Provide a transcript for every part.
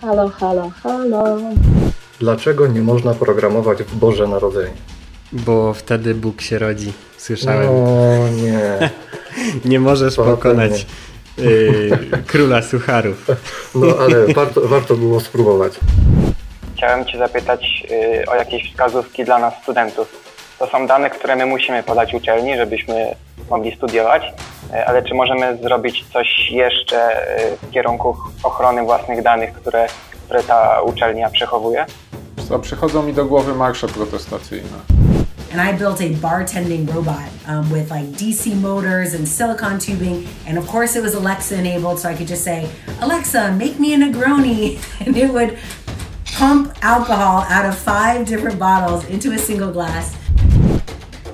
Halo, halo, halo. Dlaczego nie można programować w Boże Narodzenie? Bo wtedy Bóg się rodzi. Słyszałem. O nie. Nie możesz Potem pokonać y, króla sucharów. No ale warto, warto było spróbować. Chciałem Cię zapytać y, o jakieś wskazówki dla nas studentów. To są dane, które my musimy podać uczelni, żebyśmy mogli studiować, ale czy możemy zrobić coś jeszcze y, w kierunku ochrony własnych danych, które, które ta uczelnia przechowuje? Co, przychodzą mi do głowy marsze protestacyjne. and I built a bartending robot um, with like DC motors and silicon tubing, and of course it was Alexa enabled, so I could just say, Alexa, make me a Negroni, and it would pump alcohol out of five different bottles into a single glass.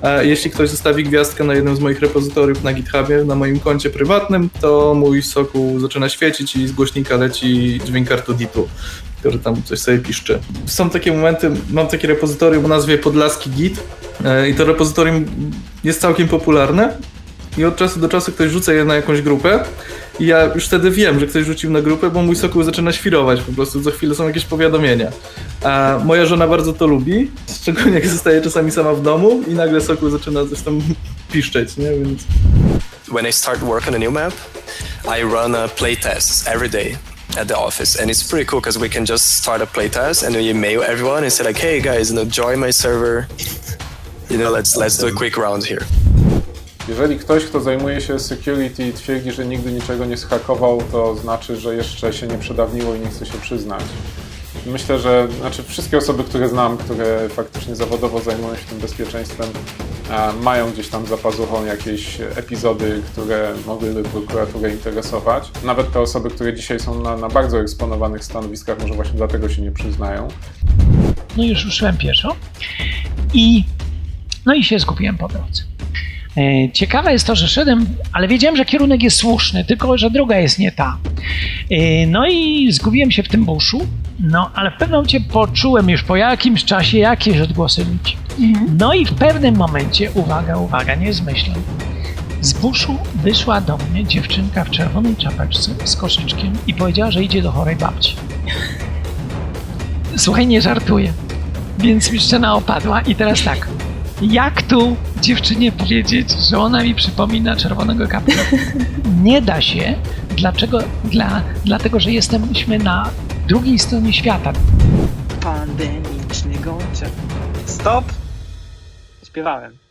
A jeśli ktoś zostawi gwiazdkę na jednym z moich repozytoriów na GitHubie, na moim koncie prywatnym, to mój soku zaczyna świecić i z głośnika leci dźwięk Artuditu, który tam coś sobie piszczy. Są takie momenty, mam takie repozytorium o nazwie Podlaski Git e, i to repozytorium jest całkiem popularne i od czasu do czasu ktoś rzuca je na jakąś grupę i ja już wtedy wiem, że ktoś rzucił na grupę, bo mój sokół zaczyna świrować po prostu, co chwilę są jakieś powiadomienia. A moja żona bardzo to lubi, szczególnie jak zostaje czasami sama w domu i nagle sokół zaczyna coś tam piszczeć, nie? Więc when I start work on a new map, I run a playtests every day at the office, and it's pretty cool because we can just start a playtest and then you mail everyone and say like, "Hey guys, you know, join my server. You know, let's let's do a quick round here." Jeżeli ktoś, kto zajmuje się security twierdzi, że nigdy niczego nie schakował, to znaczy, że jeszcze się nie przedawniło i nie chce się przyznać. Myślę, że znaczy wszystkie osoby, które znam, które faktycznie zawodowo zajmują się tym bezpieczeństwem, e, mają gdzieś tam za pazuchą jakieś epizody, które mogłyby prokuraturę interesować. Nawet te osoby, które dzisiaj są na, na bardzo eksponowanych stanowiskach, może właśnie dlatego się nie przyznają. No już ruszyłem pieszo i no i się zgubiłem po drodze. E, Ciekawe jest to, że szedłem, ale wiedziałem, że kierunek jest słuszny, tylko że droga jest nie ta. E, No i zgubiłem się w tym buszu, no ale w pewnym momencie poczułem już po jakimś czasie jakieś odgłosy ludzi. No i w pewnym momencie, uwaga, uwaga, nie zmyślam, z buszu wyszła do mnie dziewczynka w czerwonej czapeczce z koszyczkiem i powiedziała, że idzie do chorej babci. Słuchaj, nie żartuję. Więc mi scena opadła i teraz tak. Jak tu dziewczynie powiedzieć, że ona mi przypomina czerwonego kapitana? Nie da się, dlaczego? Dla, dlatego, że jesteśmy na drugiej stronie świata. Pandemiczny gończek. Stop! Śpiewałem.